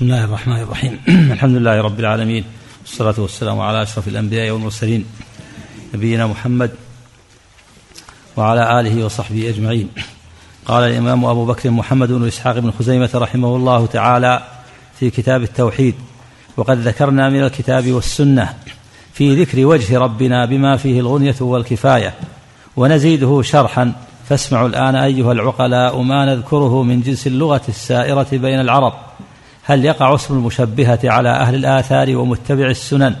بسم الله الرحمن الرحيم. الحمد لله رب العالمين والصلاة والسلام على أشرف الأنبياء والمرسلين نبينا محمد وعلى آله وصحبه أجمعين. قال الإمام أبو بكر محمد بن إسحاق بن خزيمة رحمه الله تعالى في كتاب التوحيد وقد ذكرنا من الكتاب والسنة في ذكر وجه ربنا بما فيه الغنية والكفاية ونزيده شرحا. فاسمعوا الآن أيها العقلاء ما نذكره من جنس اللغة السائرة بين العرب. هل يقع اسم المشبهة على أهل الآثار ومتبع السنن؟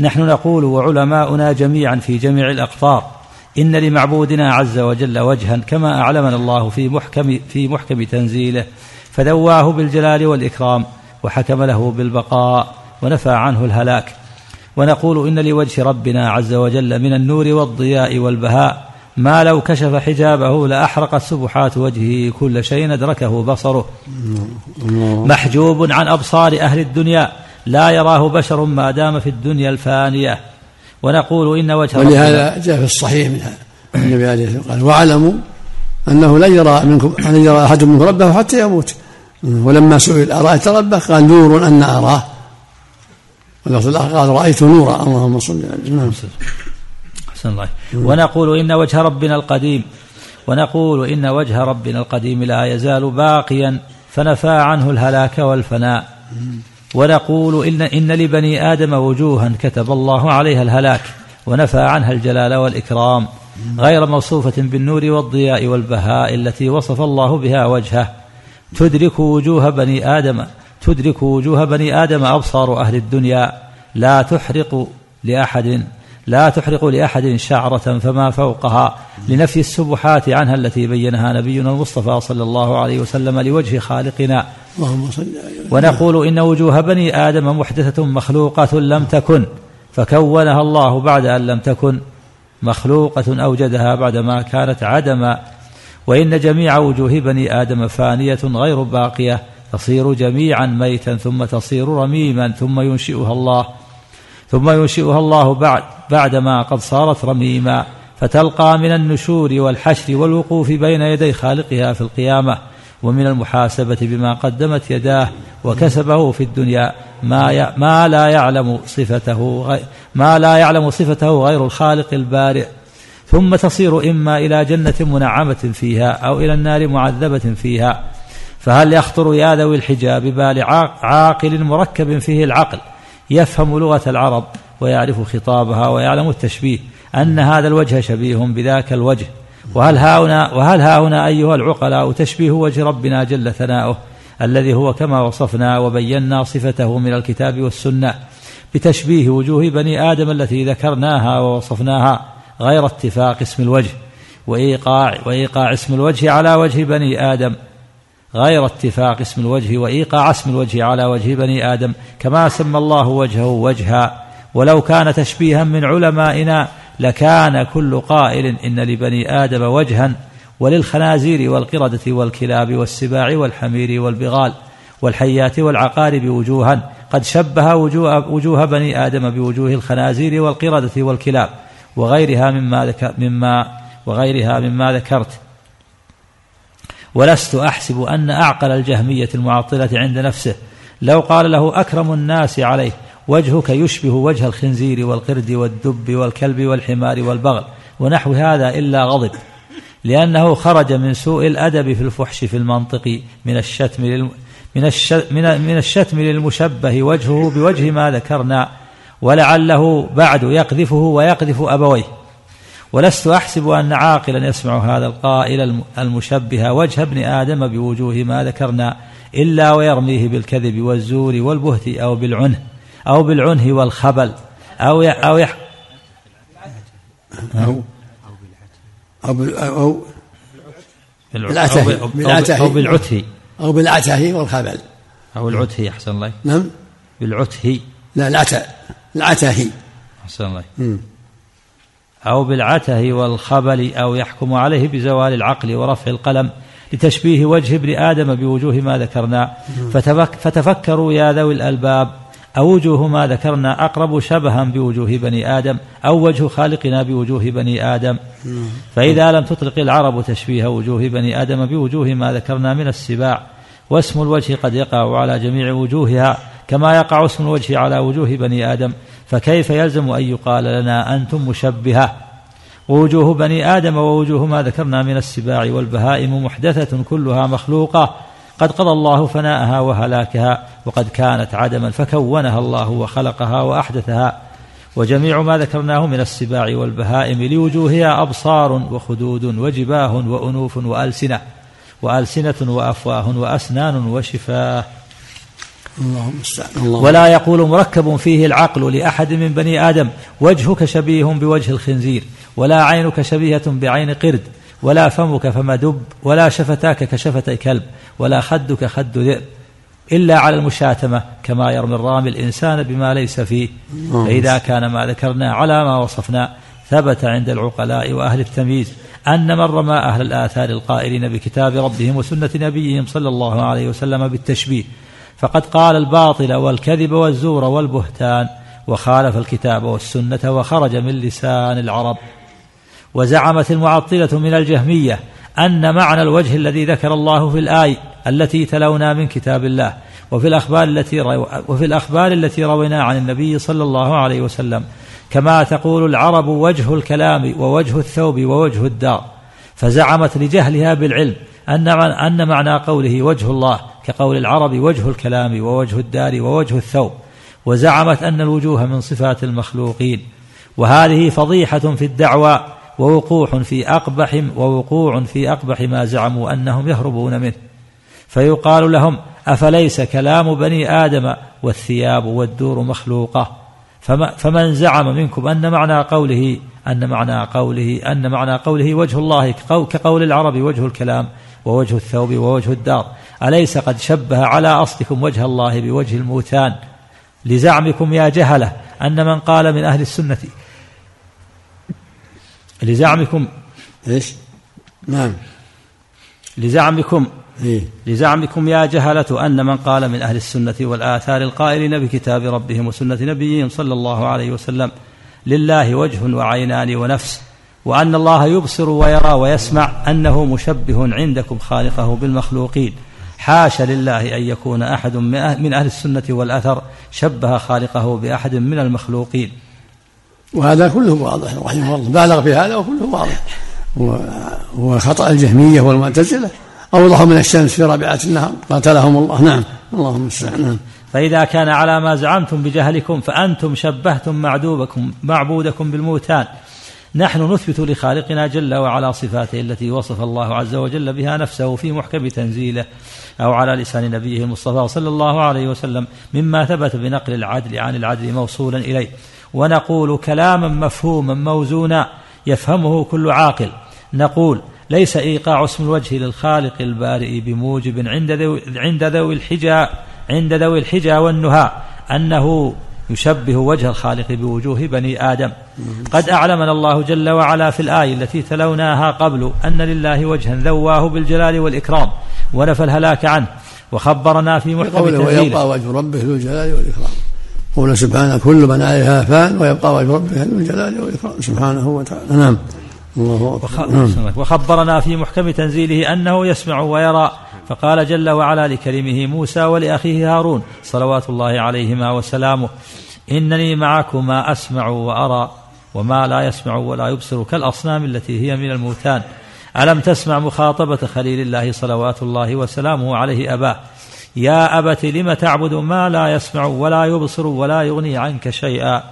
نحن نقول وعلماؤنا جميعا في جميع الأقطار إن لمعبودنا عز وجل وجها كما أعلمنا الله في محكم في محكم تنزيله فدواه بالجلال والإكرام وحكم له بالبقاء ونفى عنه الهلاك. ونقول إن لوجه ربنا عز وجل من النور والضياء والبهاء ما لو كشف حجابه لأحرقت سبحات وجهه كل شيء أدركه بصره. محجوب عن أبصار أهل الدنيا لا يراه بشر ما دام في الدنيا الفانية. ونقول إن وجه ولهذا جاء في الصحيح من النبي عليه الصلاة والسلام قال واعلموا أنه لن يرى منكم لن يرى أحد منكم ربه حتى يموت. ولما سئل أرأيت ربه قال نور أن أراه. واللفظ الآخر قال رأيت نورا. اللهم صل على نعم أحسن الله. ونقول إن وجه ربنا القديم ونقول إن وجه ربنا القديم لا يزال باقيا فنفى عنه الهلاك والفناء. ونقول إن, إن لبني آدم وجوها كتب الله عليها الهلاك ونفى عنها الجلال والإكرام. غير موصوفة بالنور والضياء والبهاء التي وصف الله بها وجهه. تدرك وجوه بني آدم تدرك وجوه بني آدم أبصار أهل الدنيا. لا تحرق لأحد. لا تحرق لأحد شعرة فما فوقها لنفي السبحات عنها التي بينها نبينا المصطفى صلى الله عليه وسلم لوجه خالقنا. اللهم صل ونقول إن وجوه بني آدم محدثة مخلوقة لم تكن فكونها الله بعد أن لم تكن مخلوقة أوجدها بعدما كانت عدما. وإن جميع وجوه بني آدم فانية غير باقية تصير جميعا ميتا ثم تصير رميما ثم ينشئها الله. ثم ينشئها الله بعد بعدما قد صارت رميما فتلقى من النشور والحشر والوقوف بين يدي خالقها في القيامة ومن المحاسبة بما قدمت يداه وكسبه في الدنيا ما ما لا يعلم صفته ما لا يعلم صفته غير الخالق البارئ. ثم تصير إما إلى جنة منعمة فيها أو إلى النار معذبة فيها. فهل يخطر يا ذوي الحجاب بال عاقل مركب فيه العقل يفهم لغة العرب ويعرف خطابها ويعلم التشبيه أن هذا الوجه شبيه بذاك الوجه. وهل هاهنا وهل هاهنا أيها العقلاء تشبيه وجه ربنا جل ثناؤه الذي هو كما وصفنا وبينا صفته من الكتاب والسنة بتشبيه وجوه بني آدم التي ذكرناها ووصفناها غير اتفاق اسم الوجه وإيقاع وإيقاع اسم الوجه على وجه بني آدم غير اتفاق اسم الوجه وإيقاع اسم الوجه على وجه بني آدم كما سمى الله وجهه وجها. ولو كان تشبيها من علمائنا لكان كل قائل إن لبني آدم وجها. وللخنازير والقردة والكلاب والسباع والحمير والبغال والحيات والعقارب وجوها. قد شبه وجوه, وجوه بني آدم بوجوه الخنازير والقردة والكلاب وغيرها مما ذكر مما وغيرها مما ذكرت. ولست أحسب أن أعقل الجهمية المعطلة عند نفسه. لو قال له أكرم الناس عليه وجهك يشبه وجه الخنزير والقرد والدب والكلب والحمار والبغل ونحو هذا إلا غضب. لأنه خرج من سوء الأدب في الفحش في المنطق من الشتم للم من, من, الشتم للمشبه وجهه بوجه ما ذكرنا ولعله بعد يقذفه ويقذف أبويه. ولست أحسب أن عاقلا يسمع هذا القائل المشبه وجه ابن آدم بوجوه ما ذكرنا إلا ويرميه بالكذب والزور والبهت أو بالعنه أو بالعنه والخبل أو يح أو يح أو أو أو بالعته أو بالعته. أو بالعته. والخبل. أو العته أحسن الله. نعم؟ بالعته. لا العته. العته. أحسن الله. أو بالعته والخبل أو يحكم عليه بزوال العقل ورفع القلم لتشبيه وجه ابن آدم بوجوه ما ذكرنا. فتفك فتفكروا يا ذوي الألباب أوجوه ما ذكرنا أقرب شبها بوجوه بني آدم أو وجه خالقنا بوجوه بني آدم. فإذا لم تطلق العرب تشبيه وجوه بني آدم بوجوه ما ذكرنا من السباع. واسم الوجه قد يقع على جميع وجوهها كما يقع اسم الوجه على وجوه بني آدم. فكيف يلزم أن يقال لنا أنتم مشبهة؟ ووجوه بني آدم ووجوه ما ذكرنا من السباع والبهائم محدثة كلها مخلوقة. قد قضى الله فناءها وهلاكها وقد كانت عدما فكونها الله وخلقها وأحدثها. وجميع ما ذكرناه من السباع والبهائم لوجوهها أبصار وخدود وجباه وأنوف وألسنة وألسنة وأفواه وأسنان وشفاه. اللهم الله ولا يقول مركب فيه العقل لأحد من بني آدم وجهك شبيه بوجه الخنزير ولا عينك شبيهة بعين قرد ولا فمك فم دب ولا شفتاك كشفتي كلب ولا خدك خد ذئب إلا على المشاتمة كما يرمي الرامي الإنسان بما ليس فيه. فإذا كان ما ذكرنا على ما وصفنا ثبت عند العقلاء وأهل التمييز أن من رمى أهل الآثار القائلين بكتاب ربهم وسنة نبيهم صلى الله عليه وسلم بالتشبيه. فقد قال الباطل والكذب والزور والبهتان وخالف الكتاب والسنة وخرج من لسان العرب. وزعمت المعطلة من الجهمية أن معنى الوجه الذي ذكر الله في الآية التي تلونا من كتاب الله وفي الأخبار التي وفي الأخبار التي روينا عن النبي صلى الله عليه وسلم كما تقول العرب وجه الكلام ووجه الثوب ووجه الدار. فزعمت لجهلها بالعلم أن أن معنى قوله وجه الله كقول العرب وجه الكلام ووجه الدار ووجه الثوب وزعمت أن الوجوه من صفات المخلوقين وهذه فضيحة في الدعوى ووقوع في أقبح ووقوع في أقبح ما زعموا أنهم يهربون منه. فيقال لهم أفليس كلام بني آدم والثياب والدور مخلوقة؟ فمن زعم منكم أن معنى قوله أن معنى قوله أن معنى قوله وجه الله كقول العرب وجه الكلام ووجه الثوب ووجه الدار أليس قد شبه على أصلكم وجه الله بوجه الموتان لزعمكم يا جهلة أن من قال من أهل السنة لزعمكم إيش؟ نعم لزعمكم إيه؟ لزعمكم يا جهلة أن من قال من أهل السنة والآثار القائلين بكتاب ربهم وسنة نبيهم صلى الله عليه وسلم لله وجه وعينان ونفس وأن الله يبصر ويرى ويسمع أنه مشبه عندكم خالقه بالمخلوقين. حاش لله أن يكون أحد من أهل السنة والأثر شبه خالقه بأحد من المخلوقين. وهذا كله واضح رحمه الله. بالغ في هذا وكله واضح. وخطأ الجهمية والمعتزلة. أوضح من الشمس في رابعة النهار. قاتلهم الله. نعم. اللهم المستعان نعم. فإذا كان على ما زعمتم بجهلكم فأنتم شبهتم معدوبكم معبودكم بالموتان. نحن نثبت لخالقنا جل وعلا صفاته التي وصف الله عز وجل بها نفسه في محكم تنزيله أو على لسان نبيه المصطفى صلى الله عليه وسلم مما ثبت بنقل العدل عن العدل موصولا إليه. ونقول كلاما مفهوما موزونا يفهمه كل عاقل. نقول ليس إيقاع اسم الوجه للخالق البارئ بموجب عند ذوي عند ذوي عند ذوي الحجى والنهى أنه يشبه وجه الخالق بوجوه بني آدم. قد أعلمنا الله جل وعلا في الآية التي تلوناها قبل أن لله وجها ذواه بالجلال والإكرام ونفى الهلاك عنه وخبرنا في محكم تنزيله. ويبقى وجه ربه ذو الجلال والإكرام. قول سبحانه كل من عليها فان ويبقى وجه ربه ذو الجلال والإكرام. سبحانه وتعالى. نعم. الله نعم. وخبرنا في محكم تنزيله أنه يسمع ويرى. فقال جل وعلا لكلمه موسى ولأخيه هارون صلوات الله عليهما وسلامه. إنني معكما أسمع وأرى وما لا يسمع ولا يبصر كالأصنام التي هي من الموتان. ألم تسمع مخاطبة خليل الله صلوات الله وسلامه عليه أباه؟ يا أبت لم تعبد ما لا يسمع ولا يبصر ولا يغني عنك شيئا؟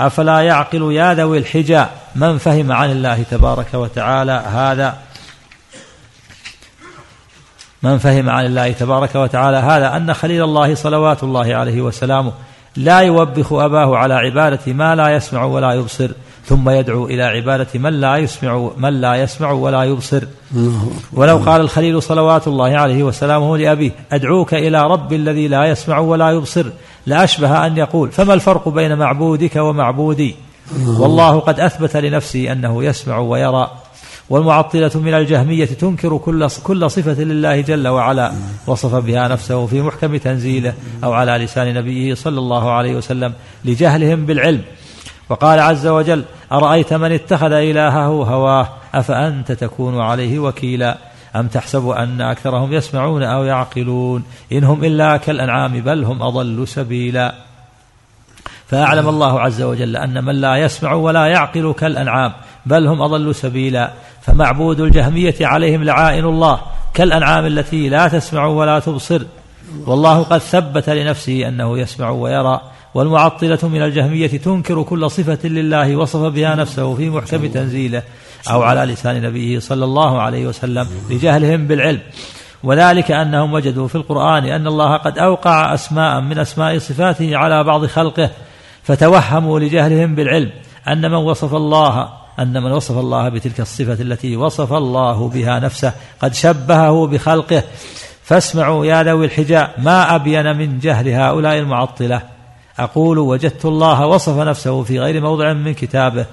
أفلا يعقل يا ذوي الحجى؟ من فهم عن الله تبارك وتعالى هذا؟ من فهم عن الله تبارك وتعالى هذا أن خليل الله صلوات الله عليه وسلامه لا يوبخ أباه على عبادة ما لا يسمع ولا يبصر ثم يدعو إلى عبادة من لا يسمع من لا يسمع ولا يبصر. ولو قال الخليل صلوات الله عليه وسلامه لأبيه أدعوك إلى رب الذي لا يسمع ولا يبصر. لأشبه أن يقول فما الفرق بين معبودك ومعبودي؟ والله قد أثبت لنفسه أنه يسمع ويرى. والمعطلة من الجهمية تنكر كل كل صفة لله جل وعلا. وصف بها نفسه في محكم تنزيله أو على لسان نبيه صلى الله عليه وسلم لجهلهم بالعلم. وقال عز وجل أرأيت من اتخذ إلهه هواه؟ أفأنت تكون عليه وكيلا؟ أم تحسب أن أكثرهم يسمعون أو يعقلون؟ إن هم إلا كالأنعام بل هم أضل سبيلا. فأعلم الله عز وجل أن من لا يسمع ولا يعقل كالأنعام بل هم أضل سبيلا. فمعبود الجهمية عليهم لعائن الله كالأنعام التي لا تسمع ولا تبصر. والله قد ثبت لنفسه أنه يسمع ويرى والمعطلة من الجهمية تنكر كل صفة لله وصف بها نفسه في محكم تنزيله أو على لسان نبيه صلى الله عليه وسلم لجهلهم بالعلم. وذلك أنهم وجدوا في القرآن أن الله قد أوقع أسماء من أسماء صفاته على بعض خلقه فتوهموا لجهلهم بالعلم أن من وصف الله أن من وصف الله بتلك الصفة التي وصف الله بها نفسه قد شبهه بخلقه فاسمعوا يا ذوي الحجاء ما أبين من جهل هؤلاء المعطلة. أقول وجدت الله وصف نفسه في غير موضع من كتابه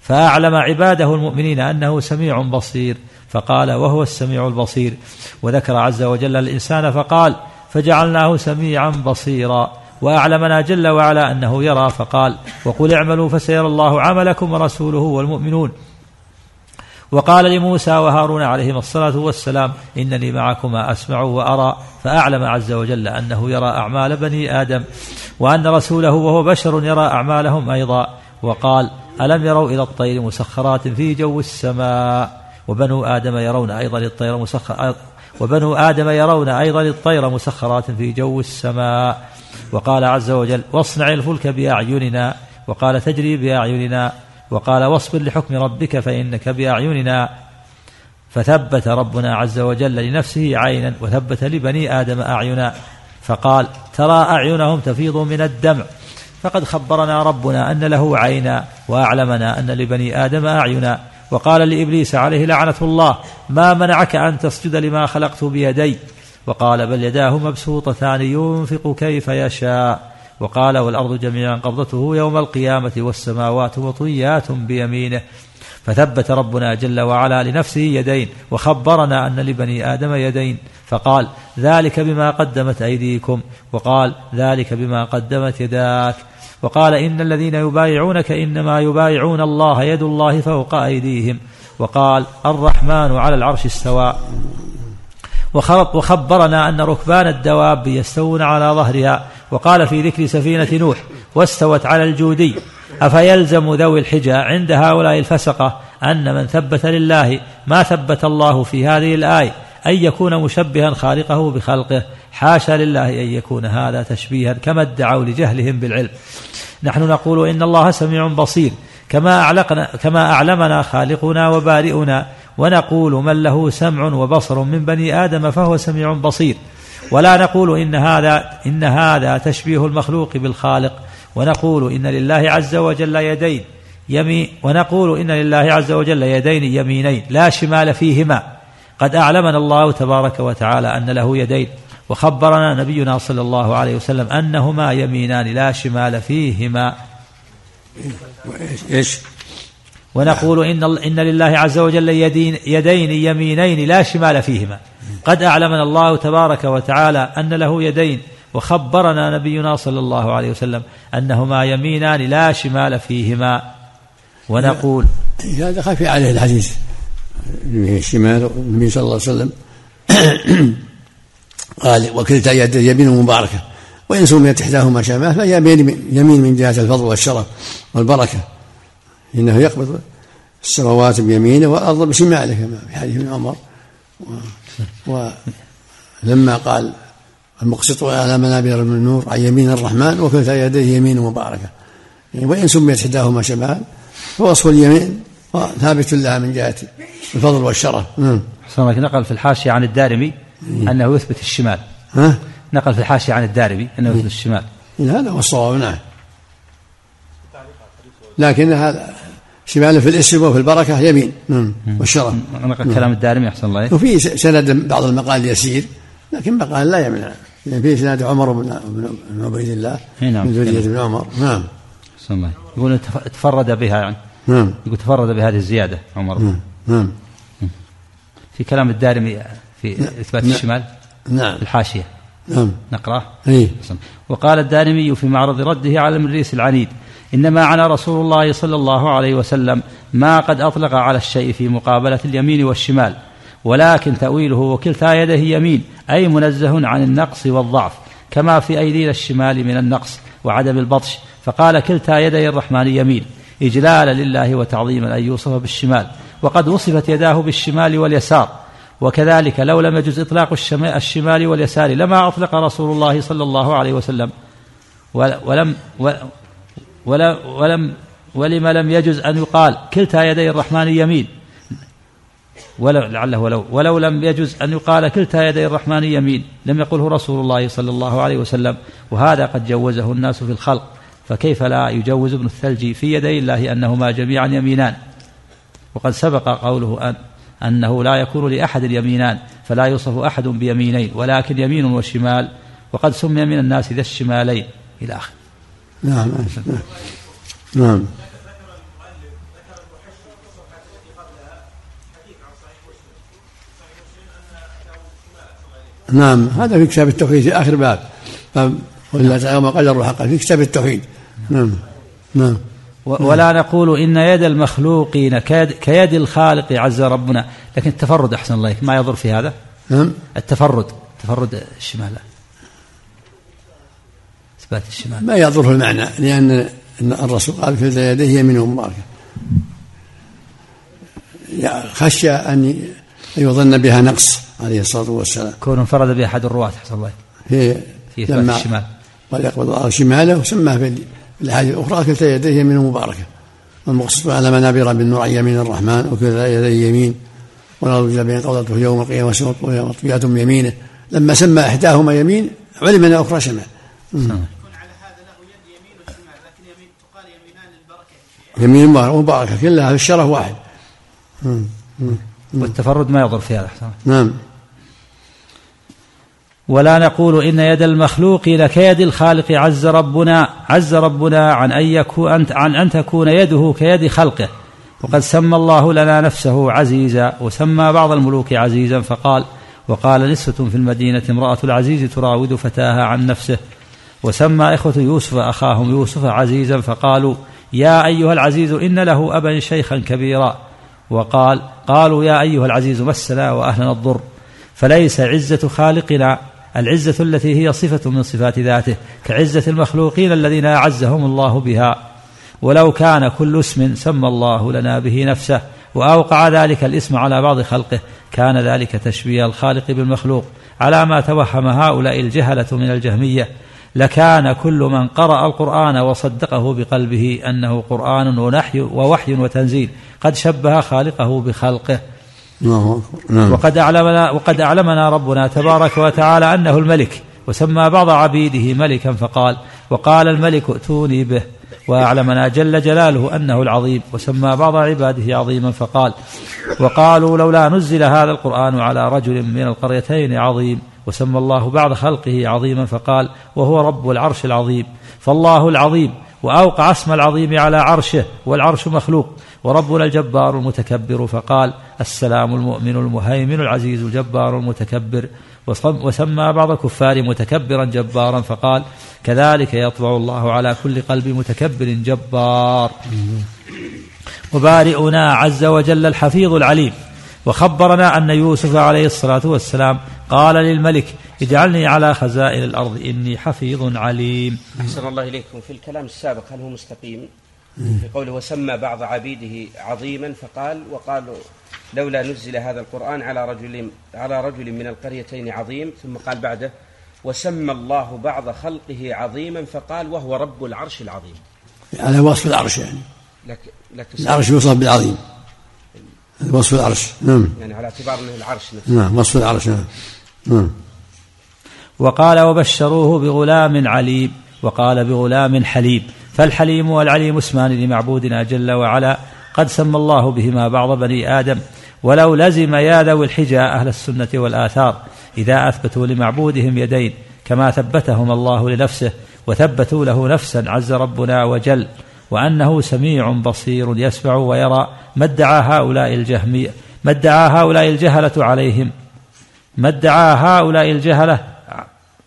فأعلم عباده المؤمنين أنه سميع بصير. فقال وهو السميع البصير. وذكر عز وجل الإنسان فقال فجعلناه سميعا بصيرا وأعلمنا جل وعلا أنه يرى فقال وقل اعملوا فسيرى الله عملكم ورسوله والمؤمنون. وقال لموسى وهارون عليهما الصلاة والسلام إنني معكما أسمع وأرى فأعلم عز وجل أنه يرى أعمال بني آدم وأن رسوله وهو بشر يرى أعمالهم أيضا. وقال ألم يروا إلى الطير مسخرات في جو السماء؟ وبنو آدم يرون أيضا الطير مسخر وبنو آدم يرون أيضا الطير مسخرات في جو السماء. وقال عز وجل واصنع الفلك بأعيننا. وقال تجري بأعيننا. وقال واصبر لحكم ربك فإنك بأعيننا. فثبت ربنا عز وجل لنفسه عينا وثبت لبني آدم أعينا. فقال ترى أعينهم تفيض من الدمع. فقد خبرنا ربنا أن له عينا وأعلمنا أن لبني آدم أعينا. وقال لإبليس عليه لعنة الله ما منعك أن تسجد لما خلقت بيدي؟ وقال بل يداه مبسوطتان ينفق كيف يشاء. وقال والأرض جميعا قبضته يوم القيامة والسماوات مطويات بيمينه. فثبت ربنا جل وعلا لنفسه يدين وخبرنا أن لبني آدم يدين. فقال ذلك بما قدمت أيديكم. وقال ذلك بما قدمت يداك. وقال إن الذين يبايعونك إنما يبايعون الله يد الله فوق أيديهم. وقال الرحمن على العرش استوى. وخبرنا أن ركبان الدواب يستوون على ظهرها. وقال في ذكر سفينة نوح واستوت على الجودي. أفيلزم ذوي الحجى عند هؤلاء الفسقة أن من ثبت لله ما ثبت الله في هذه الآية أن يكون مشبها خالقه بخلقه. حاشا لله أن يكون هذا تشبيها كما ادعوا لجهلهم بالعلم. نحن نقول إن الله سميع بصير. كما أعلقنا كما أعلمنا خالقنا وبارئنا ونقول من له سمع وبصر من بني آدم فهو سميع بصير. ولا نقول إن هذا إن هذا تشبيه المخلوق بالخالق. ونقول إن لله عز وجل يدين يمين ونقول إن لله عز وجل يدين يمينين لا شمال فيهما. قد أعلمنا الله تبارك وتعالى أن له يدين. وخبرنا نبينا صلى الله عليه وسلم أنهما يمينان لا شمال فيهما. إيش؟ ونقول إن, إن لله عز وجل يدين, يدين يمينين لا شمال فيهما. قد أعلمنا الله تبارك وتعالى أن له يدين. وخبرنا نبينا صلى الله عليه وسلم أنهما يمينان لا شمال فيهما. ونقول هذا خفي عليه الحديث. الشمال النبي صلى الله عليه وسلم. قال وكلتا يمين مباركة. وإن سميت إحداهما شمال فهي يمين من جهة الفضل والشرف والبركة. إنه يقبض السماوات بيمينه والأرض بشماله كما في حديث ابن عمر. ولما قال المقسط على منابر من النور عن يمين الرحمن وكلتا يديه يمين مباركة. يعني وإن سميت إحداهما شمال فوصف اليمين ثابت لها من جهة الفضل والشرف. نعم نقل في الحاشية عن الدارمي. أنه يثبت الشمال. ها؟ نقل في الحاشية عن الدارمي أنه يثبت الشمال. هذا هو الصواب نعم. لكن هذا شمال في الاسم وفي البركة يمين. والشرف. نقل كلام الدارمي أحسن الله وفي سند بعض المقال يسير لكن مقال لا يمنع. يعني في سند عمر بن بن عبيد الله نعم. من ذريه ابن عمر. نعم. أحسن الله يقول تفرد بها يعني. نعم. يقول تفرد بهذه الزيادة عمر. نعم. نعم. في كلام الدارمي في نعم. إثبات نعم. الشمال؟ نعم. في الحاشية. نعم. نقرأه؟ اي وقال الدارمي في معرض رده على المريس العنيد إنما عنا رسول الله صلى الله عليه وسلم ما قد أطلق على الشيء في مقابلة اليمين والشمال ولكن تأويله وكلتا يديه يمين أي منزه عن النقص والضعف كما في أيدينا الشمال من النقص وعدم البطش فقال كلتا يدي الرحمن يمين إجلالا لله وتعظيما أن يوصف بالشمال وقد وصفت يداه بالشمال واليسار وكذلك لو لم يجز إطلاق الشمال واليسار لما أطلق رسول الله صلى الله عليه وسلم. ولم ولم ولم ولما لم يجز أن يقال كلتا يدي الرحمن يمين. ولو لعله ولو ولو لم يجز أن يقال كلتا يدي الرحمن يمين. لم يقله رسول الله صلى الله عليه وسلم. وهذا قد جوزه الناس في الخلق. فكيف لا يجوز ابن الثلج في يدي الله أنهما جميعا يمينان؟ وقد سبق قوله أن أنه لا يكون لأحد يمينان فلا يوصف أحد بيمينين ولكن يمين وشمال وقد سمي من الناس ذا الشمالين إلى آخره. نعم نعم, نعم. نعم هذا في كتاب التوحيد في آخر باب. باب قل تعالى ما قدر حقا في كتاب التوحيد. نعم نعم. ولا نقول إن يد المخلوقين كيد الخالق عز ربنا. لكن التفرد أحسن الله ما يضر في هذا؟ نعم. التفرد. تفرد الشمال. إثبات الشمال. ما يضره المعنى. لأن الرسول قال في يديه يمين مباركة. خشى أن يظن بها نقص عليه الصلاة والسلام. كون انفرد بأحد الرواة حسن الله في في لما الشمال. قال يقبض الله شماله وسماه الأحاديث الأخرى كلتا يديه يمين مباركة. والمقصود على منابر بالنور عن يمين الرحمن وكلتا يديه يمين. ونرجو بين قوضته يوم القيامة ومطويات يمينه لما سمى إحداهما يمين علم أن الأخرى شمال. يمين مباركة كلها الشرف واحد. والتفرد ما يضر في هذا نعم. ولا نقول إن يد المخلوق لكيد الخالق عز ربنا عز ربنا عن أن يكون عن أن تكون يده كيد خلقه. وقد سمى الله لنا نفسه عزيزا وسمى بعض الملوك عزيزا فقال وقال نسوة في المدينة امرأة العزيز تراود فتاها عن نفسه. وسمى إخوة يوسف أخاهم يوسف عزيزا فقالوا يا أيها العزيز إن له أبا شيخا كبيرا. وقال قالوا يا أيها العزيز مسنا وأهلنا الضر فليس عزة خالقنا العزة التي هي صفة من صفات ذاته كعزة المخلوقين الذين أعزهم الله بها. ولو كان كل اسم سمى الله لنا به نفسه وأوقع ذلك الاسم على بعض خلقه كان ذلك تشبيه الخالق بالمخلوق. على ما توهم هؤلاء الجهلة من الجهمية لكان كل من قرأ القرآن وصدقه بقلبه أنه قرآن ونحي ووحي وتنزيل قد شبه خالقه بخلقه. نعم. وقد أعلمنا وقد أعلمنا ربنا تبارك وتعالى أنه الملك وسمى بعض عبيده ملكا فقال وقال الملك ائتوني به وأعلمنا جل جلاله أنه العظيم وسمى بعض عباده عظيما فقال وقالوا لولا نزل هذا القرآن على رجل من القريتين عظيم وسمى الله بعض خلقه عظيما فقال وهو رب العرش العظيم فالله العظيم وأوقع اسم العظيم على عرشه والعرش مخلوق وربنا الجبار المتكبر فقال السلام المؤمن المهيمن العزيز الجبار المتكبر. وسمى بعض الكفار متكبرا جبارا فقال كذلك يطبع الله على كل قلب متكبر جبار. وبارئنا عز وجل الحفيظ العليم. وخبرنا أن يوسف عليه الصلاة والسلام قال للملك اجعلني على خزائن الأرض إني حفيظ عليم. أحسن الله إليكم. في الكلام السابق هل هو مستقيم؟ في قوله وسمى بعض عبيده عظيما فقال وقالوا لولا نزل هذا القرآن على رجل على رجل من القريتين عظيم ثم قال بعده وسمى الله بعض خلقه عظيما فقال وهو رب العرش العظيم. على وصف العرش يعني. لك لك العرش يوصف بالعظيم. وصف العرش. نعم. يعني على اعتبار انه العرش نفسه. نعم وصف العرش. نعم. نعم. وقال وبشروه بغلام عليم وقال بغلام حليم. فالحليم والعليم اسمان لمعبودنا جل وعلا. قد سمى الله بهما بعض بني آدم ولو لزم يا ذوي الحجى أهل السنة والآثار إذا أثبتوا لمعبودهم يدين كما ثبتهم الله لنفسه وثبتوا له نفسا عز ربنا وجل. وأنه سميع بصير يسمع ويرى ما ادعى هؤلاء الجهمية ما ادعى هؤلاء الجهلة عليهم. ما ادعى هؤلاء الجهلة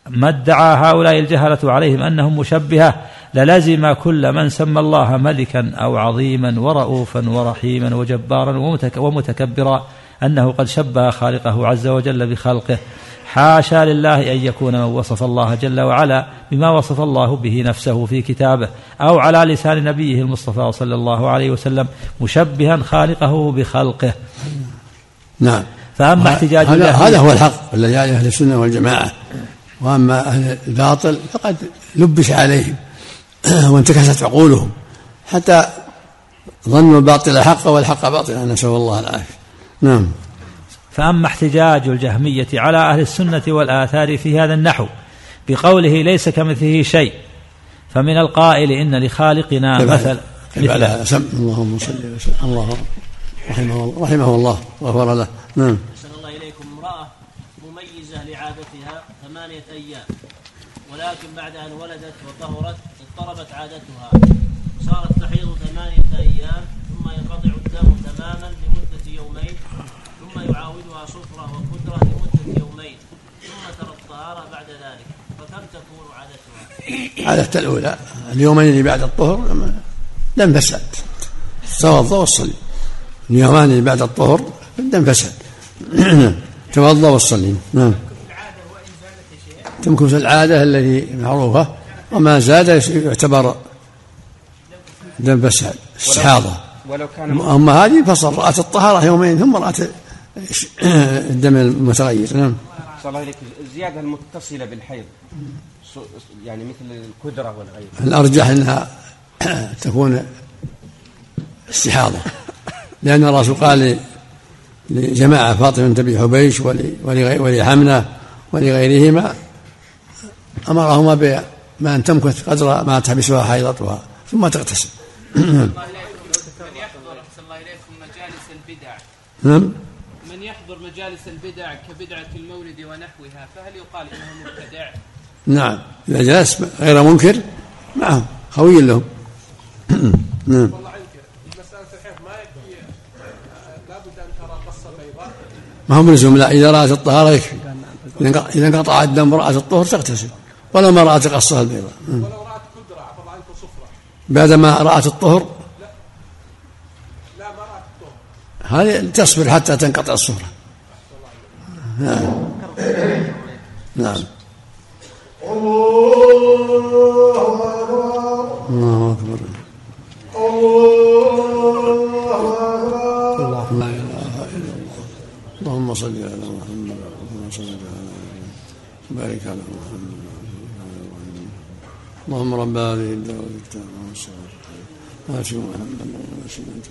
ما ادعى هؤلاء الجهلة عليهم أنهم مشبهة للزم كل من سمى الله ملكا أو عظيما ورؤوفا ورحيما وجبارا ومتكبرا أنه قد شبه خالقه عز وجل بخلقه. حاشا لله أن يكون من وصف الله جل وعلا بما وصف الله به نفسه في كتابه أو على لسان نبيه المصطفى صلى الله عليه وسلم مشبها خالقه بخلقه. نعم. فأما احتجاج هذا, هذا هو الحق الذي عليه أهل السنة والجماعة. وأما أهل الباطل فقد لبس عليهم. وانتكست عقولهم. حتى ظنوا الباطل حقا والحق باطلا نسأل الله العافية. نعم. فأما احتجاج الجهمية على أهل السنة والآثار في هذا النحو بقوله ليس كمثله شيء فمن القائل إن لخالقنا مثل مثل سم اللهم صل وسلم. الله رحمه الله رحمه الله وغفر له. نعم. أحسن الله إليكم امرأة مميزة لعادتها ثمانية أيام. ولكن بعد أن ولدت وطهرت اضطربت عادتها. صارت تحيض ثمانية أيام ثم ينقطع الدم تماما لمدة يومين ثم يعاودها صفرة وقدرة لمدة يومين ثم ترى الطهارة بعد ذلك. فكم تكون عادتها؟ عادة الأولى اليومين اللي بعد الطهر لم فسد. توضأ وصلي اليومان اللي بعد الطهر الدم فسد. توضأ وصلي نعم. تمكث العادة التي معروفة وما زاد يعتبر دم فساد استحاضة. ولو كان أما هذه فصل رأت الطهارة يومين ثم رأت الدم المتغير. نعم. صلى الله عليك. الزيادة المتصلة بالحيض يعني مثل الكدرة والغير. الأرجح أنها تكون استحاضة لأن الرسول قال لجماعة فاطمة بنت أبي حبيش ولحمنة ولغيرهما أمرهما بأن تمكث قدر ما تحبسها حيضتها ثم تغتسل. من يحضر الله إليكم مجالس البدع نعم. من يحضر مجالس البدع كبدعة المولد ونحوها فهل يقال إنه مبتدع؟ نعم. إذا جلس غير منكر معهم خوي لهم. نعم. ما أن هو ملزم لا إذا رأت الطهارة يكفي. إذا انقطع الدم ورأت الطهر تغتسل. ولو ما رأت قصة البيضاء ولو رأت كدرة الله عنك صفرة. بعدما رأت الطهر. لا ما رأت الطهر. هذه تصبر حتى تنقطع الصفرة. نعم. نعم. الله أكبر. الله لا إله إلا الله. اللهم صل على محمد اللهم صل على محمد. بارك على محمد. اللهم رب هذه الدعوة التامة والصلاة آت محمد وسلم